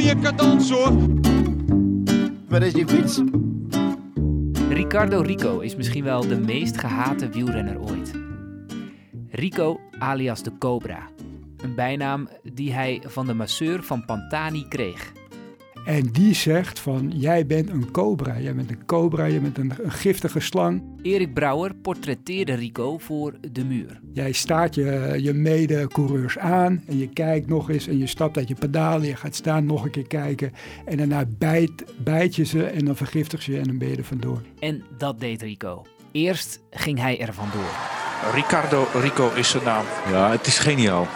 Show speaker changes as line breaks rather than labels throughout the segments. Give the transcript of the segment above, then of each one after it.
mooie cadans hoor.
Waar is die fiets?
Ricardo Rico is misschien wel de meest gehate wielrenner ooit. Rico alias de Cobra. Een bijnaam die hij van de masseur van Pantani kreeg.
En die zegt van, jij bent een cobra, jij bent een cobra, je bent een, een giftige slang.
Erik Brouwer portretteerde Rico voor De Muur.
Jij staat je, je mede-coureurs aan en je kijkt nog eens en je stapt uit je pedalen, je gaat staan, nog een keer kijken. En daarna bijt, bijt je ze en dan vergiftig je en dan ben je er vandoor.
En dat deed Rico. Eerst ging hij er vandoor.
Ricardo Rico is zijn naam.
Ja, het is geniaal.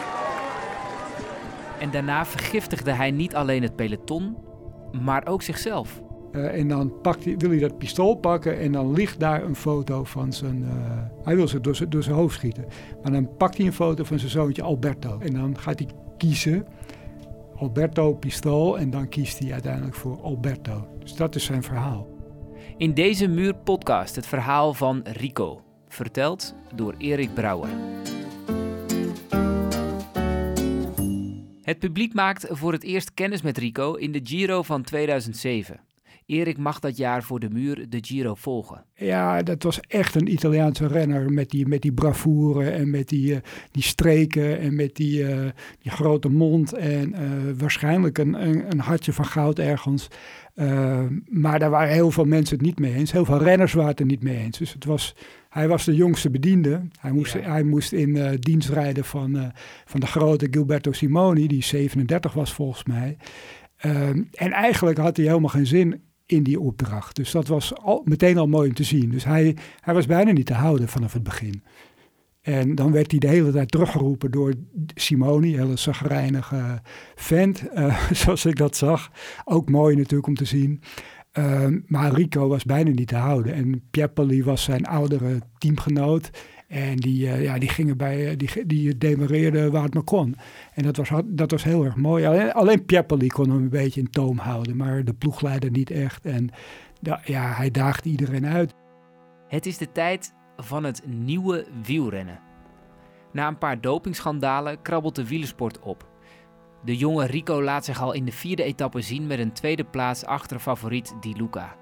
En daarna vergiftigde hij niet alleen het peloton, maar ook zichzelf.
Uh, en dan pakt hij, wil hij dat pistool pakken en dan ligt daar een foto van zijn... Uh, hij wil ze door, door zijn hoofd schieten. Maar dan pakt hij een foto van zijn zoontje Alberto. En dan gaat hij kiezen, Alberto pistool, en dan kiest hij uiteindelijk voor Alberto. Dus dat is zijn verhaal.
In deze Muur-podcast het verhaal van Rico. Verteld door Erik Brouwer. Het publiek maakt voor het eerst kennis met Rico in de Giro van 2007. Erik mag dat jaar voor de muur de Giro volgen.
Ja, dat was echt een Italiaanse renner met die, met die bravoure en met die, uh, die streken en met die, uh, die grote mond en uh, waarschijnlijk een, een, een, hartje van goud ergens. maar daar waren heel veel mensen het niet mee eens. Heel veel renners waren het er niet mee eens. Dus het was, hij was de jongste bediende. Hij moest, ja. hij moest in dienst rijden van, van de grote Gilberto Simoni, die 37 was volgens mij. en eigenlijk had hij helemaal geen zin in die opdracht. Dus dat was al, meteen al mooi om te zien. Dus hij, hij was bijna niet te houden vanaf het begin. En dan werd hij de hele tijd teruggeroepen door Simoni, hele zagrijnige vent, uh, zoals ik dat zag. Ook mooi natuurlijk om te zien. Uh, maar Rico was bijna niet te houden. En Piepoli was zijn oudere teamgenoot. En die, uh, ja, die gingen bij, uh, die, die demareerde waar het maar kon. En dat was, dat was heel erg mooi. Alleen, alleen kon hem een beetje in toom houden, maar de ploegleider niet echt. En ja, hij daagde iedereen uit.
Het is de tijd van het nieuwe wielrennen. Na een paar dopingschandalen krabbelt de wielersport op. De jonge Rico laat zich al in de vierde etappe zien met een tweede plaats achter favoriet Di Luca.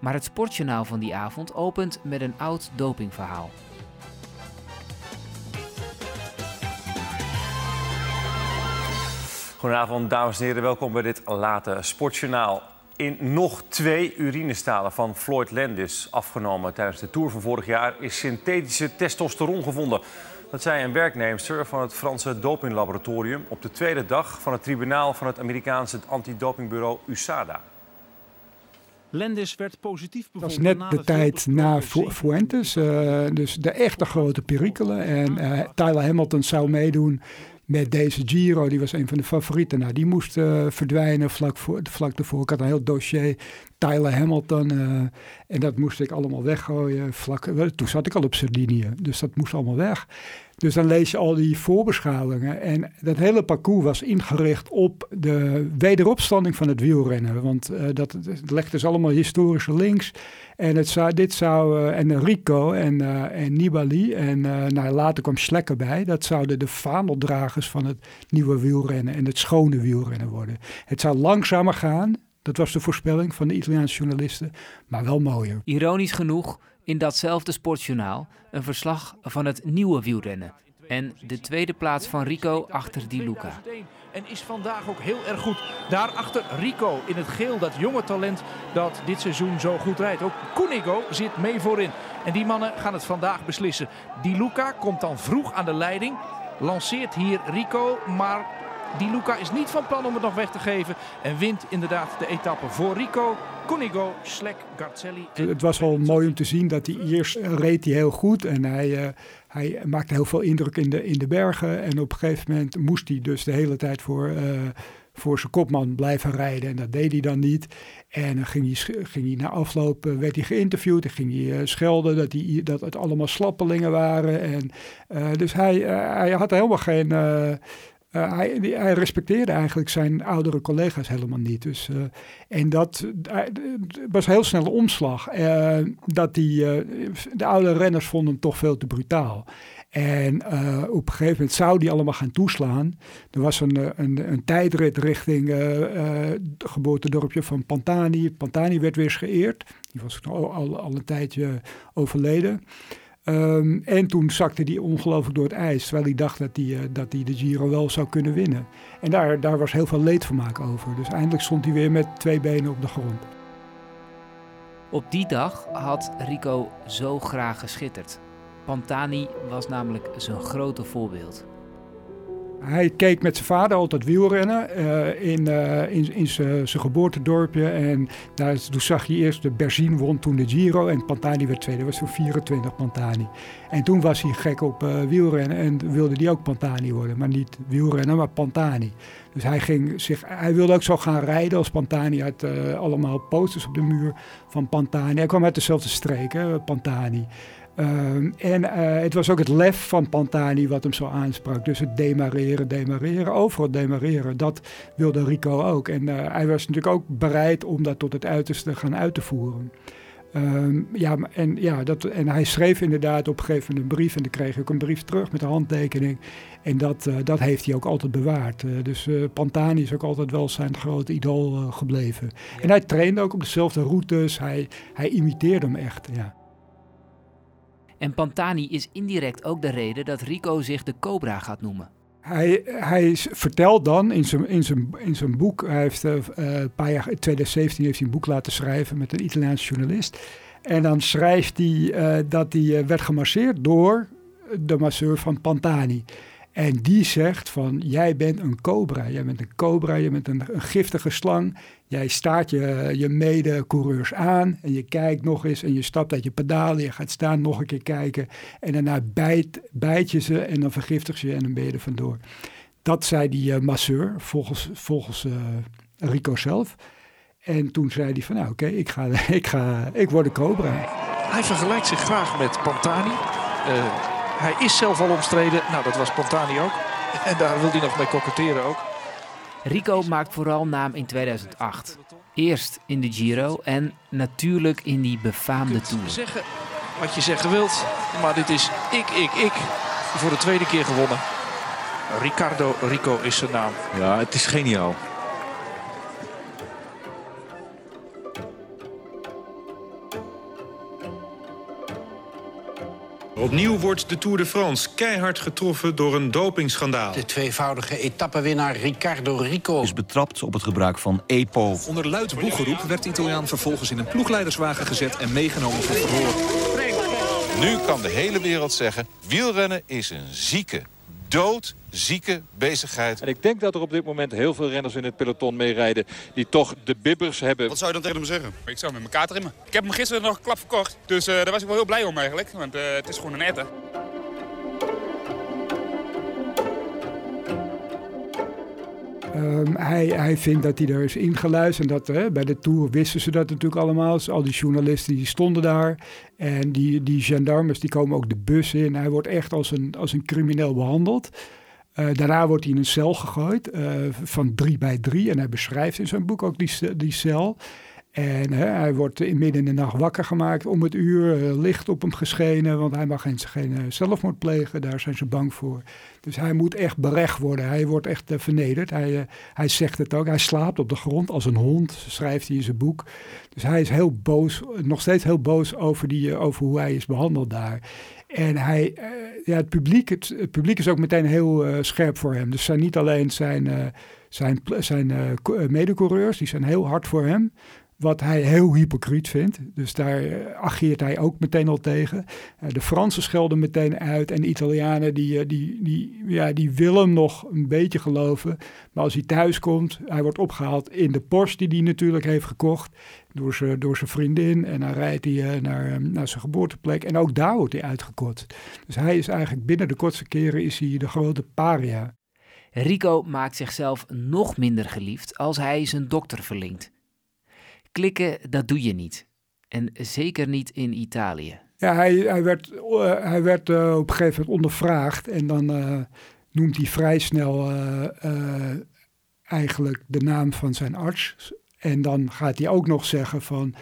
Maar het sportjournaal van die avond opent met een oud dopingverhaal.
Goedenavond, dames en heren. Welkom bij dit late sportjournaal. In nog twee urinestalen van Floyd Landis, afgenomen tijdens de Tour van vorig jaar, is synthetische testosteron gevonden. Dat zei een werknemster van het Franse dopinglaboratorium op de tweede dag van het tribunaal van het Amerikaanse antidopingbureau USADA.
Landis werd positief
bevonden. Dat was net de tijd na Fu Fuentes, uh, dus de echte grote perikelen. En uh, Tyler Hamilton zou meedoen met deze Giro. Die was een van de favorieten. Nou, die moest uh, verdwijnen vlak, voor, vlak ervoor. Ik had een heel dossier. Tyler Hamilton. Uh, en dat moest ik allemaal weggooien. Vlak, toen zat ik al op Sardinië. Dus dat moest allemaal weg. Dus dan lees je al die voorbeschouwingen. En dat hele parcours was ingericht op de wederopstanding van het wielrennen. Want uh, dat, legt dus allemaal historische links. En het dit zou, uh, en Rico en, en Nibali en nou, later kwam Schlecker bij. Dat zouden de vaandeldragers van het nieuwe wielrennen en het schone wielrennen worden. Het zou langzamer gaan. Dat was de voorspelling van de Italiaanse journalisten. Maar wel mooier.
Ironisch genoeg in datzelfde sportjournaal een verslag van het nieuwe wielrennen. En de tweede plaats van Rico achter Di Luca.
En is vandaag ook heel erg goed. Daarachter Rico in het geel, dat jonge talent dat dit seizoen zo goed rijdt. Ook Cunigo zit mee voorin. En die mannen gaan het vandaag beslissen. Di Luca komt dan vroeg aan de leiding. Lanceert hier Rico, maar Di Luca is niet van plan om het nog weg te geven. En wint inderdaad de etappe voor Rico. Conigo, Slek, Garzelli.
Het was wel mooi om te zien dat hij eerst reed hij heel goed. En hij, uh, hij maakte heel veel indruk in de, in de bergen. En op een gegeven moment moest hij dus de hele tijd voor, uh, voor zijn kopman blijven rijden. En dat deed hij dan niet. En dan ging hij, ging hij na afloop, uh, werd hij geïnterviewd. En ging hij schelden dat, hij, dat het allemaal slappelingen waren. En, dus hij, hij had helemaal geen uh, hij, hij, respecteerde eigenlijk zijn oudere collega's helemaal niet. Dus, uh, en dat uh, was een heel snelle omslag. dat die, de oude renners vonden hem toch veel te brutaal. En op een gegeven moment zou die allemaal gaan toeslaan. Er was een, eh, een, een tijdrit richting uh, geboortedorpje van Pantani. Pantani werd weer geëerd. Die was al, al een tijdje overleden. Um, en toen zakte hij ongelooflijk door het ijs. Terwijl hij dacht dat hij, dat hij de Giro wel zou kunnen winnen. En daar, daar was heel veel leedvermaak over. Dus eindelijk stond hij weer met twee benen op de grond.
Op die dag had Rico zo graag geschitterd. Pantani was namelijk zijn grote voorbeeld.
Hij keek met zijn vader altijd wielrennen uh, in, uh, in, in zijn geboortedorpje. En daar, toen zag je eerst de Berzin won toen de Giro en Pantani werd tweede. Dat was voor 24 Pantani. En toen was hij gek op uh, wielrennen en wilde hij ook Pantani worden. Maar niet wielrennen, maar Pantani. Dus hij, ging zich, hij wilde ook zo gaan rijden als Pantani. Had allemaal posters op de muur van Pantani. Hij kwam uit dezelfde streek, Pantani. Um, en uh, het was ook het lef van Pantani wat hem zo aansprak. Dus het demareren, demareren, overal demareren. Dat wilde Rico ook. En uh, hij was natuurlijk ook bereid om dat tot het uiterste gaan uit te voeren. Um, ja, en, ja, dat, en hij schreef inderdaad op een gegeven moment een brief. En dan kreeg ik een brief terug met een handtekening. En dat, uh, dat heeft hij ook altijd bewaard. dus Pantani is ook altijd wel zijn grote idool gebleven. Ja. En hij trainde ook op dezelfde routes. Hij, hij imiteerde hem echt, ja.
En Pantani is indirect ook de reden dat Rico zich de Cobra gaat noemen.
Hij, hij vertelt dan in zijn, in zijn, in zijn boek, hij heeft uh, een paar jaar, in 2017 heeft hij een boek laten schrijven met een Italiaanse journalist. En dan schrijft hij uh, dat hij werd gemasseerd door de masseur van Pantani. En die zegt van, jij bent een cobra, jij bent een cobra, je bent een, giftige slang. Jij staat je, je mede-coureurs aan en je kijkt nog eens en je stapt uit je pedalen. Je gaat staan, nog een keer kijken en daarna bijt, bijt je ze en dan vergiftig je en dan ben je er vandoor. Dat zei die uh, masseur, volgens, volgens uh, Rico zelf. En toen zei hij van, nou oké, ik, ga, ik, ga, ik word een cobra.
Hij vergelijkt zich graag met Pantani. Uh, hij is zelf al omstreden. Nou, dat was Pantani ook. En daar wil hij nog mee koketteren ook.
Rico maakt vooral naam in 2008. Eerst in de Giro en natuurlijk in die befaamde Tour.
zeggen wat je zeggen wilt, maar dit is ik, ik, ik. Voor de tweede keer gewonnen. Ricardo Rico is zijn naam.
Ja, het is geniaal.
Opnieuw wordt de Tour de France keihard getroffen door een dopingschandaal.
De tweevoudige etappenwinnaar Riccardo Rico
is betrapt op het gebruik van EPO.
Onder luid boegeroep werd de Italiaan vervolgens in een ploegleiderswagen gezet en meegenomen voor verhoor.
Nu kan de hele wereld zeggen, wielrennen is een zieke, doodzieke bezigheid.
En ik denk dat er op dit moment heel veel renners in het peloton meerijden... die toch de bibbers hebben.
Wat zou je dan tegen hem zeggen? Ik zou met elkaar trimmen. Ik heb hem gisteren nog een klap verkocht. Dus uh, daar was ik wel heel blij om eigenlijk. Want uh, het is gewoon een etter.
Um, hij, hij vindt dat hij er is ingeluisterd. En dat, hè, bij de Tour wisten ze dat natuurlijk allemaal. Al die journalisten die stonden daar. En die, die gendarmes die komen ook de bus in. Hij wordt echt als een, als een crimineel behandeld. Uh, daarna wordt hij in een cel gegooid uh, van drie bij drie. En hij beschrijft in zijn boek ook die, die cel. En hè, hij wordt midden in de nacht wakker gemaakt om het uur, uh, licht op hem geschenen, want hij mag geen, geen uh, zelfmoord plegen, daar zijn ze bang voor. Dus hij moet echt berecht worden, hij wordt echt uh, vernederd. Hij, hij zegt het ook, hij slaapt op de grond als een hond, schrijft hij in zijn boek. Dus hij is heel boos, nog steeds heel boos over, die, over hoe hij is behandeld daar. En hij, ja, het, publiek, het, publiek is ook meteen heel scherp voor hem. Dus zijn niet alleen zijn, zijn, zijn medecoureurs, die zijn heel hard voor hem. Wat hij heel hypocriet vindt. Dus daar uh, ageert hij ook meteen al tegen. Uh, de Fransen schelden meteen uit. En de Italianen die, uh, die, die, ja, die willen nog een beetje geloven. Maar als hij thuis komt, hij wordt opgehaald in de Porsche die hij natuurlijk heeft gekocht. Door zijn, door zijn vriendin. En dan rijdt hij naar, naar zijn geboorteplek. En ook daar wordt hij uitgekotst. Dus hij is eigenlijk binnen de kortste keren is hij de grote paria.
Rico maakt zichzelf nog minder geliefd als hij zijn dokter verlinkt. Klikken, dat doe je niet. En zeker niet in Italië.
Ja, hij, hij werd, uh, hij werd uh, op een gegeven moment ondervraagd. En dan uh, noemt hij vrij snel eigenlijk de naam van zijn arts. En dan gaat hij ook nog zeggen van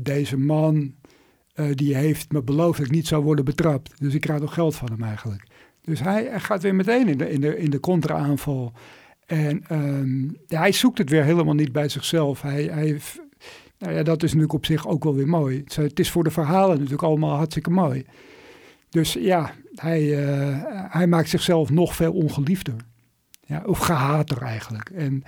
deze man eh, die heeft me beloofd dat ik niet zou worden betrapt. Dus ik krijg nog geld van hem eigenlijk. Dus hij, hij gaat weer meteen in de, in de, in de contra-aanval. En ehm, hij zoekt het weer helemaal niet bij zichzelf. Hij, hij, nou ja, dat is natuurlijk op zich ook wel weer mooi. Het is voor de verhalen natuurlijk allemaal hartstikke mooi. Dus ja, hij, uh, hij maakt zichzelf nog veel ongeliefder. Ja, of gehater eigenlijk. En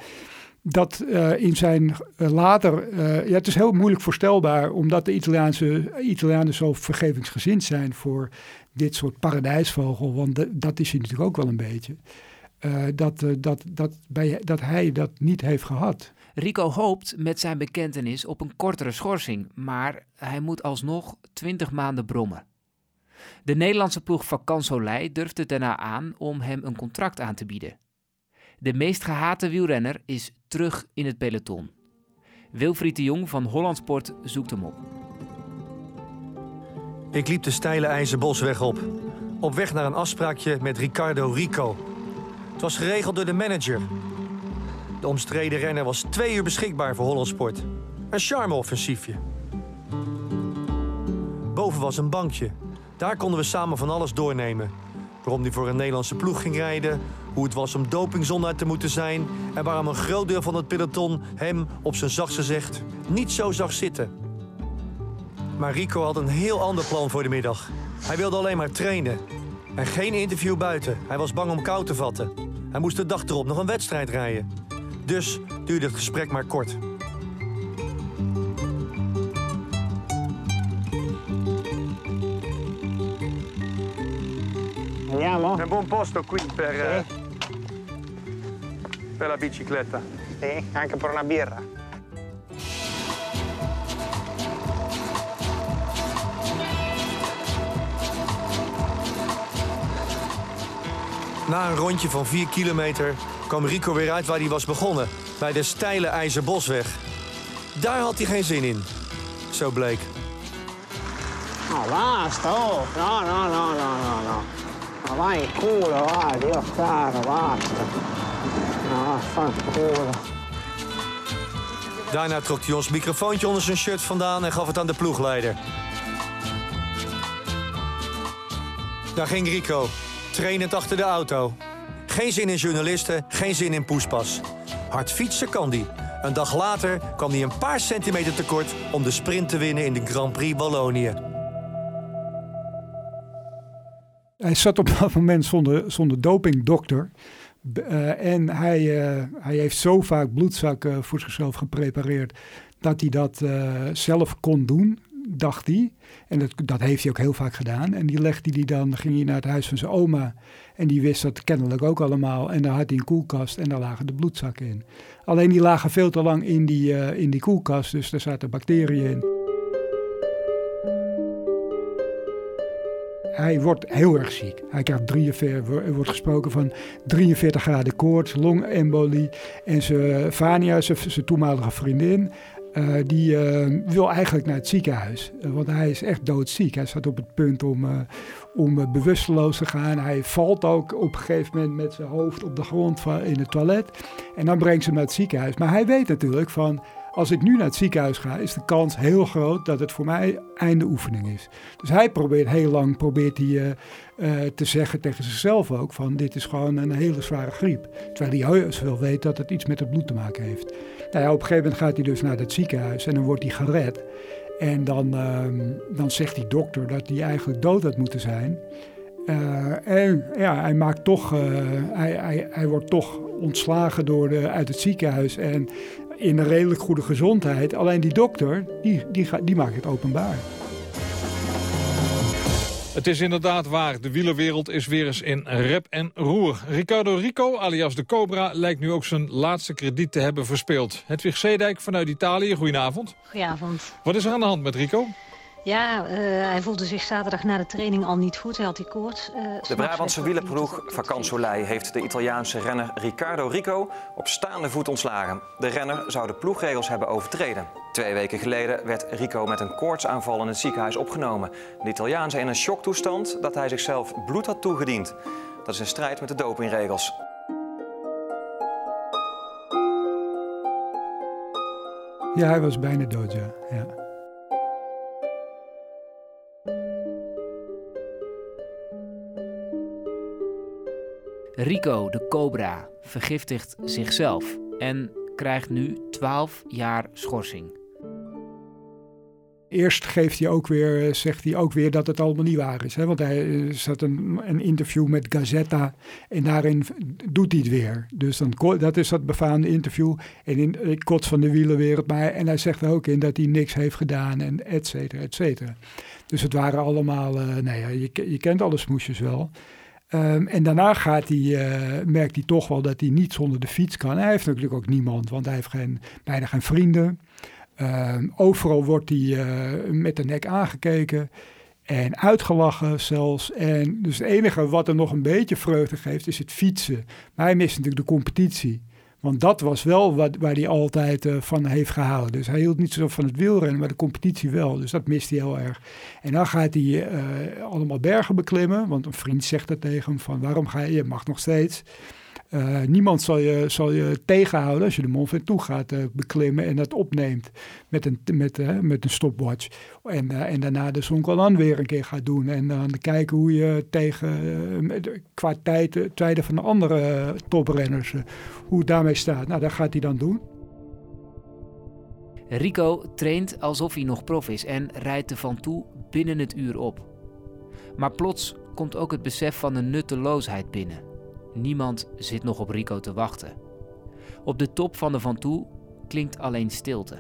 dat uh, in zijn uh, later, ja, het is heel moeilijk voorstelbaar, omdat de Italiaanse, Italianen zo vergevingsgezind zijn voor dit soort paradijsvogel, want dat is hij natuurlijk ook wel een beetje. Dat, dat, dat, bij, dat hij dat niet heeft gehad.
Rico hoopt met zijn bekentenis op een kortere schorsing, maar hij moet alsnog 20 maanden brommen. De Nederlandse ploeg Soleil durft het daarna aan om hem een contract aan te bieden. De meest gehate wielrenner is terug in het peloton. Wilfried de Jong van Hollandsport zoekt hem op.
Ik liep de steile IJzerbosweg op. Op weg naar een afspraakje met Ricardo Rico. Het was geregeld door de manager. De omstreden renner was twee uur beschikbaar voor Hollandsport. Een charme-offensiefje. Boven was een bankje. Daar konden we samen van alles doornemen. Waarom hij voor een Nederlandse ploeg ging rijden, hoe het was om dopingzondaar te moeten zijn en waarom een groot deel van het peloton hem, op zijn zachtste zegt, niet zo zag zitten. Maar Rico had een heel ander plan voor de middag. Hij wilde alleen maar trainen. En geen interview buiten. Hij was bang om kou te vatten. Hij moest de dag erop nog een wedstrijd rijden. Dus duurde het gesprek maar kort.
Andiamo?
È un buon posto qui per,
Sì.
eh, per la bicicletta.
Sì, anche per una birra.
Na een rondje van 4 kilometer kwam Rico weer uit waar hij was begonnen. Bij de steile IJzerbosweg. Daar had hij geen zin in. Zo bleek.
No, basta, oh. No, no, no, no, no, no. Ma vai in culo, va, Dio caro, basta. No, fanculo.
Daarna trok hij ons microfoontje onder zijn shirt vandaan en gaf het aan de ploegleider. Daar ging Rico, trainend achter de auto. Geen zin in journalisten, geen zin in poespas. Hard fietsen kan die. Een dag later kwam hij een paar centimeter tekort om de sprint te winnen in de Grand Prix Wallonië.
Hij zat op dat moment zonder, zonder dopingdokter. Eh, en hij, eh, hij heeft zo vaak bloedzakken voor zichzelf geprepareerd dat hij dat eh, zelf kon doen, dacht hij. En dat, dat heeft hij ook heel vaak gedaan. En die legde hij dan, ging hij naar het huis van zijn oma. En die wist dat kennelijk ook allemaal. En daar had hij een koelkast en daar lagen de bloedzakken in. Alleen die lagen veel te lang in die, eh, in die koelkast, dus daar zaten bacteriën in. Hij wordt heel erg ziek. Hij krijgt 43, er wordt gesproken van 43 graden koorts, longembolie. En zijn Vania, zijn, zijn toenmalige vriendin, eh, die eh, wil eigenlijk naar het ziekenhuis. Eh, want hij is echt doodziek. Hij staat op het punt om, om bewusteloos te gaan. Hij valt ook op een gegeven moment met zijn hoofd op de grond van, in het toilet. En dan brengt ze hem naar het ziekenhuis. Maar hij weet natuurlijk van... Als ik nu naar het ziekenhuis ga, is de kans heel groot dat het voor mij einde oefening is. Dus hij probeert heel lang probeert hij, eh, eh, te zeggen tegen zichzelf ook van dit is gewoon een hele zware griep. Terwijl hij heus wel weet dat het iets met het bloed te maken heeft. Nou ja, op een gegeven moment gaat hij dus naar het ziekenhuis en dan wordt hij gered. En dan, ehm, dan zegt die dokter dat hij eigenlijk dood had moeten zijn. Eh, en ja, hij, maakt toch, hij, hij, hij wordt toch ontslagen door de, uit het ziekenhuis en in een redelijk goede gezondheid. Alleen die dokter, die, die, gaat, die maakt het openbaar.
Het is inderdaad waar. De wielerwereld is weer eens in rep en roer. Ricardo Rico, alias de Cobra, lijkt nu ook zijn laatste krediet te hebben verspeeld. Hedwig Zeedijk vanuit Italië, goedenavond.
Goedenavond.
Wat is er aan de hand met Rico?
Ja, eh, hij voelde zich zaterdag na de training al niet goed. Hij had die koorts. eh,
De Brabantse wielerploeg Vakant Soleil heeft de Italiaanse renner Riccardo Rico op staande voet ontslagen. De renner zou de ploegregels hebben overtreden. Twee weken geleden werd Rico met een koortsaanval in het ziekenhuis opgenomen. De Italiaan zei in een shocktoestand dat hij zichzelf bloed had toegediend. Dat is in strijd met de dopingregels.
Ja, hij was bijna dood, ja. ja.
Rico de Cobra vergiftigt zichzelf en krijgt nu 12 jaar schorsing.
Eerst geeft hij ook weer, zegt hij ook weer dat het allemaal niet waar is. Hè? Want hij eh, zat een, een interview met Gazetta en daarin doet hij het weer. Dus dan, dat is dat befaamde interview. En in Kot van de Wielenwereld. Maar, en hij zegt er ook in dat hij niks heeft gedaan en et cetera, et cetera. Dus het waren allemaal, uh, nou ja, je, je kent alle smoesjes wel. Um, en daarna gaat hij, uh, merkt hij toch wel dat hij niet zonder de fiets kan. Hij heeft natuurlijk ook niemand, want hij heeft geen, bijna geen vrienden. Uh, overal wordt hij uh, met de nek aangekeken en uitgelachen zelfs. En dus het enige wat er nog een beetje vreugde geeft is het fietsen. Maar hij mist natuurlijk de competitie. Want dat was wel wat, waar hij altijd uh, van heeft gehouden. Dus hij hield niet zo van het wielrennen, maar de competitie wel. Dus dat mist hij heel erg. En dan gaat hij uh, allemaal bergen beklimmen. Want een vriend zegt dat tegen hem van waarom ga je, je mag nog steeds. Uh, niemand zal je, zal je tegenhouden als je de Mont Ventoux gaat uh, beklimmen en dat opneemt met een, met, uh, met een stopwatch. En, en daarna de Zonkolan weer een keer gaat doen. En dan kijken hoe je tegen, qua tijden, tijden van de andere toprenners, hoe het daarmee staat. Nou, dat gaat hij dan doen.
Rico traint alsof hij nog prof is en rijdt de Van Toe binnen het uur op. Maar plots komt ook het besef van de nutteloosheid binnen. Niemand zit nog op Rico te wachten. Op de top van de Van Toe klinkt alleen stilte.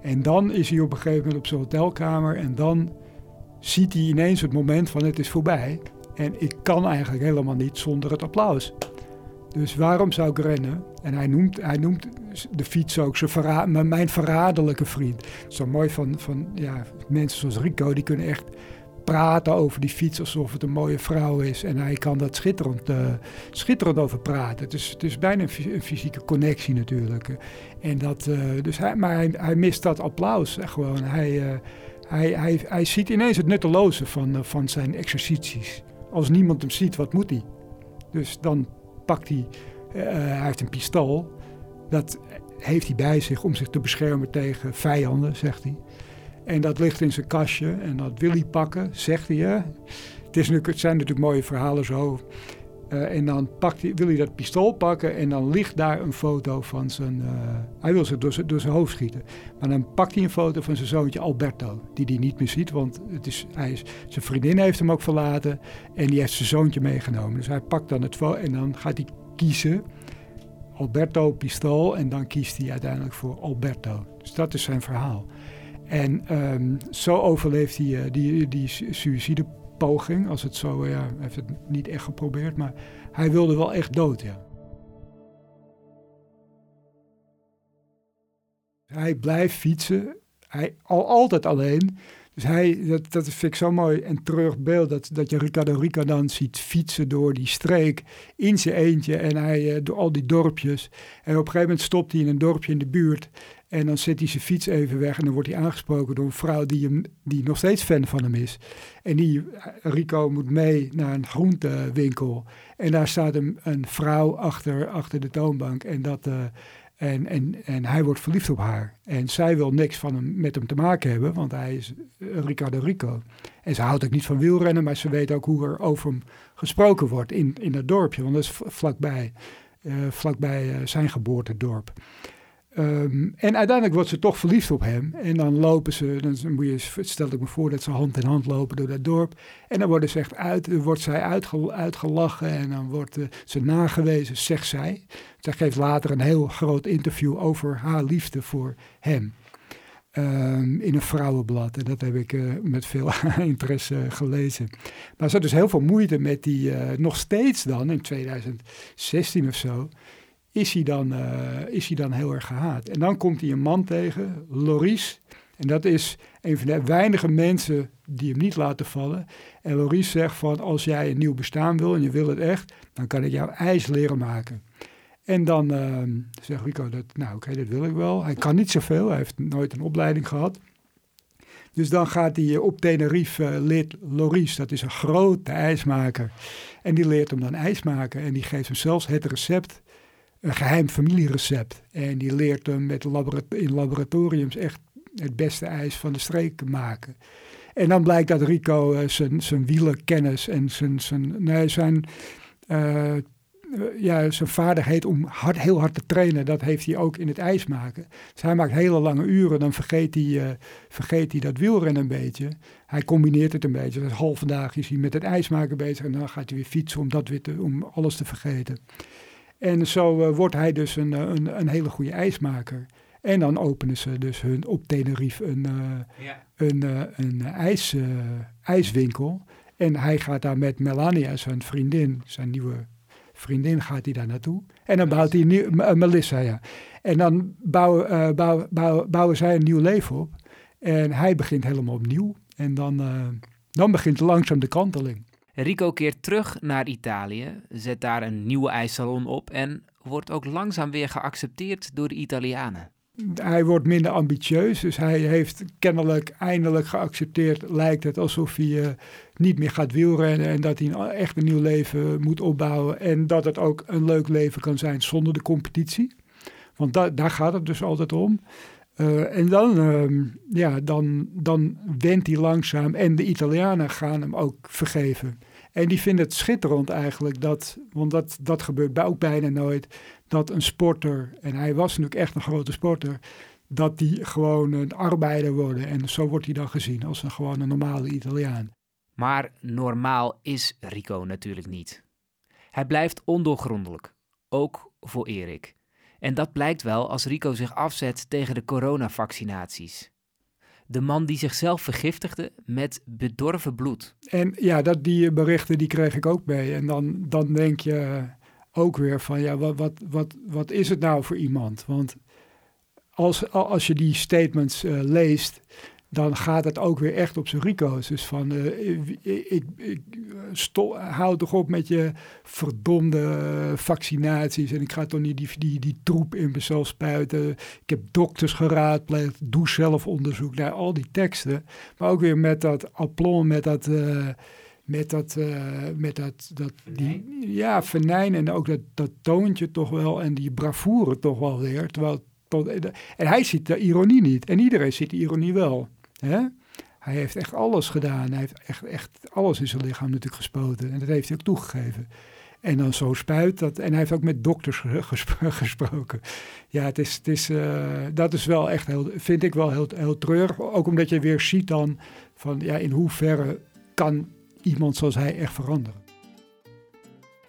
En dan is hij op een gegeven moment op zijn hotelkamer en dan ziet hij ineens het moment van het is voorbij. En ik kan eigenlijk helemaal niet zonder het applaus. Dus waarom zou ik rennen? En hij noemt, hij noemt de fiets ook zijn verra mijn verraderlijke vriend. Zo mooi van, van ja, mensen zoals Rico, die kunnen echt praten over die fiets alsof het een mooie vrouw is. En hij kan dat schitterend, uh, schitterend over praten. Het is, het is bijna een, fysieke connectie natuurlijk. En dat, uh, dus hij, maar hij, mist dat applaus gewoon. Hij, uh, hij, hij, hij ziet ineens het nutteloze van, van zijn exercities. Als niemand hem ziet, wat moet hij? Dus dan pakt hij, hij heeft een pistool. Dat heeft hij bij zich om zich te beschermen tegen vijanden, zegt hij. En dat ligt in zijn kastje en dat wil hij pakken, zegt hij. Het, is het zijn natuurlijk mooie verhalen zo. Uh, en dan pakt hij, wil hij dat pistool pakken en dan ligt daar een foto van zijn... Uh, hij wil ze door, door, zijn hoofd schieten. Maar dan pakt hij een foto van zijn zoontje Alberto, die hij niet meer ziet. Want het is, hij is, zijn vriendin heeft hem ook verlaten en die heeft zijn zoontje meegenomen. Dus hij pakt dan het foto en dan gaat hij kiezen... Alberto, pistool en dan kiest hij uiteindelijk voor Alberto. Dus dat is zijn verhaal. En um, zo overleeft hij uh, die, die suïcidepoging. Als het zo, ja, hij heeft het niet echt geprobeerd, maar hij wilde wel echt dood, ja. Hij blijft fietsen, hij al altijd alleen. Dus hij, dat, dat vind ik zo mooi en terug beeld, dat, dat je Ricardo Rica dan ziet fietsen door die streek in zijn eentje en hij uh, door al die dorpjes. En op een gegeven moment stopt hij in een dorpje in de buurt en dan zet hij zijn fiets even weg en dan wordt hij aangesproken door een vrouw die, hem, die nog steeds fan van hem is. En die, Rico moet mee naar een groentewinkel. En daar staat een, een vrouw achter, achter de toonbank. En, dat, uh, en, en, en hij wordt verliefd op haar. En zij wil niks van hem, met hem te maken hebben, want hij is Ricardo Rico. En ze houdt ook niet van wielrennen, maar ze weet ook hoe er over hem gesproken wordt in, in dat dorpje. Want dat is vlakbij, uh, vlakbij uh, zijn geboortedorp. Um, en uiteindelijk wordt ze toch verliefd op hem. En dan lopen ze, dan moet je, stel ik me voor dat ze hand in hand lopen door dat dorp. En dan ze echt uit, wordt zij uitge, uitgelachen en dan wordt uh, ze nagewezen, zegt zij. Zij geeft later een heel groot interview over haar liefde voor hem. Um, in een vrouwenblad. En dat heb ik uh, met veel interesse gelezen. Maar ze had dus heel veel moeite met die, uh, nog steeds dan, in 2016 of zo is hij, dan, uh, is hij dan heel erg gehaat. En dan komt hij een man tegen, Loris. En dat is een van de weinige mensen die hem niet laten vallen. En Loris zegt van, als jij een nieuw bestaan wil en je wil het echt, dan kan ik jou ijs leren maken. En dan uh, zegt Rico, dat, nou oké, dat wil ik wel. Hij kan niet zoveel, hij heeft nooit een opleiding gehad. Dus dan gaat hij op Tenerife, uh, leert Loris, dat is een grote ijsmaker. En die leert hem dan ijs maken en die geeft hem zelfs het recept een geheim familierecept. En die leert hem met in laboratoriums echt het beste ijs van de streek maken. En dan blijkt dat Rico uh, zijn, zijn wielerkennis en zijn, zijn, nee, zijn, uh, ja, zijn vaardigheid om hard, heel hard te trainen, dat heeft hij ook in het ijs maken. Dus hij maakt hele lange uren, dan vergeet hij, uh, vergeet hij dat wielrennen een beetje. Hij combineert het een beetje. Dus halve dag is hij met het ijsmaken bezig en dan gaat hij weer fietsen om, dat weer om alles te vergeten. En zo wordt hij dus een, een, een hele goede ijsmaker. En dan openen ze dus hun op Tenerife een, uh, ja. een, uh, een ijs, uh, ijswinkel. En hij gaat daar met Melania, zijn vriendin, zijn nieuwe vriendin, gaat hij daar naartoe. En dan bouwt hij een nieuw, Melissa, ja. En dan bouwen, bouwen, bouwen, bouwen zij een nieuw leven op. En hij begint helemaal opnieuw. En dan, dan begint langzaam de kanteling.
Rico keert terug naar Italië, zet daar een nieuwe ijssalon op en wordt ook langzaam weer geaccepteerd door de Italianen
hij wordt minder ambitieus. Dus hij heeft kennelijk eindelijk geaccepteerd, lijkt het, alsof hij uh, niet meer gaat wielrennen. En dat hij echt een nieuw leven moet opbouwen. En dat het ook een leuk leven kan zijn zonder de competitie. Want da daar gaat het dus altijd om. Uh, en dan, uh, ja, dan, dan went hij langzaam. En de Italianen gaan hem ook vergeven. En die vinden het schitterend eigenlijk, dat, want dat, dat gebeurt ook bijna nooit, dat een sporter, en hij was natuurlijk echt een grote sporter, dat die gewoon een arbeider worden. En zo wordt hij dan gezien als een gewoon een normale Italiaan.
Maar normaal is Rico natuurlijk niet. Hij blijft ondoorgrondelijk, ook voor Erik. En dat blijkt wel als Rico zich afzet tegen de coronavaccinaties. De man die zichzelf vergiftigde met bedorven bloed.
En ja, dat, die berichten die kreeg ik ook mee. En dan, dan denk je ook weer van, ja, wat, wat, wat, wat is het nou voor iemand? Want als, als je die statements uh, leest, dan gaat het ook weer echt op zijn rico's. Dus van, uh, ik, ik, ik stop, hou toch op met je verdomde vaccinaties. En ik ga toch niet die, die, die troep in mezelf spuiten. Ik heb dokters geraadpleegd, doe zelf onderzoek naar al die teksten. Maar ook weer met dat aplomb, met dat... Uh, met dat, uh, met dat, dat die, ja, venijn en ook dat, dat toontje toch wel en die bravoure toch wel weer. Terwijl, tot, en hij ziet de ironie niet en iedereen ziet de ironie wel. Hè? Hij heeft echt alles gedaan. Hij heeft echt, echt alles in zijn lichaam natuurlijk gespoten. En dat heeft hij ook toegegeven. En dan zo spuit dat. En hij heeft ook met dokters gesproken. Ja, het is, het is, uh, dat is wel echt heel, vind ik wel heel, heel treurig. Ook omdat je weer ziet dan van ja, in hoeverre kan iemand zoals hij echt veranderen.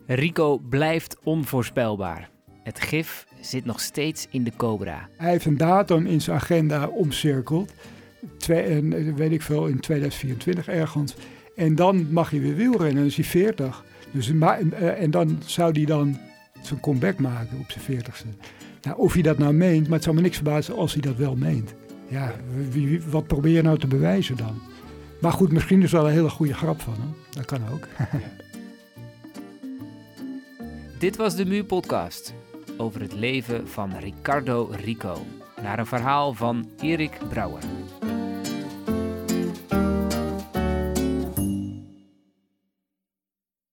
Rico blijft onvoorspelbaar. Het gif zit nog steeds in de cobra.
Hij heeft een datum in zijn agenda omcirkeld. Twee, weet ik veel, in 2024 ergens. En dan mag hij weer wielrennen, dan is hij 40. Dus, eh, en dan zou hij dan zijn comeback maken op zijn 40ste. Nou, of hij dat nou meent, maar het zou me niks verbazen als hij dat wel meent. Ja, wat probeer je nou te bewijzen dan? Maar goed, misschien is wel een hele goede grap van hem. Dat kan ook.
Dit was de Mu-podcast over het leven van Ricardo Rico. Naar een verhaal van Erik Brouwer.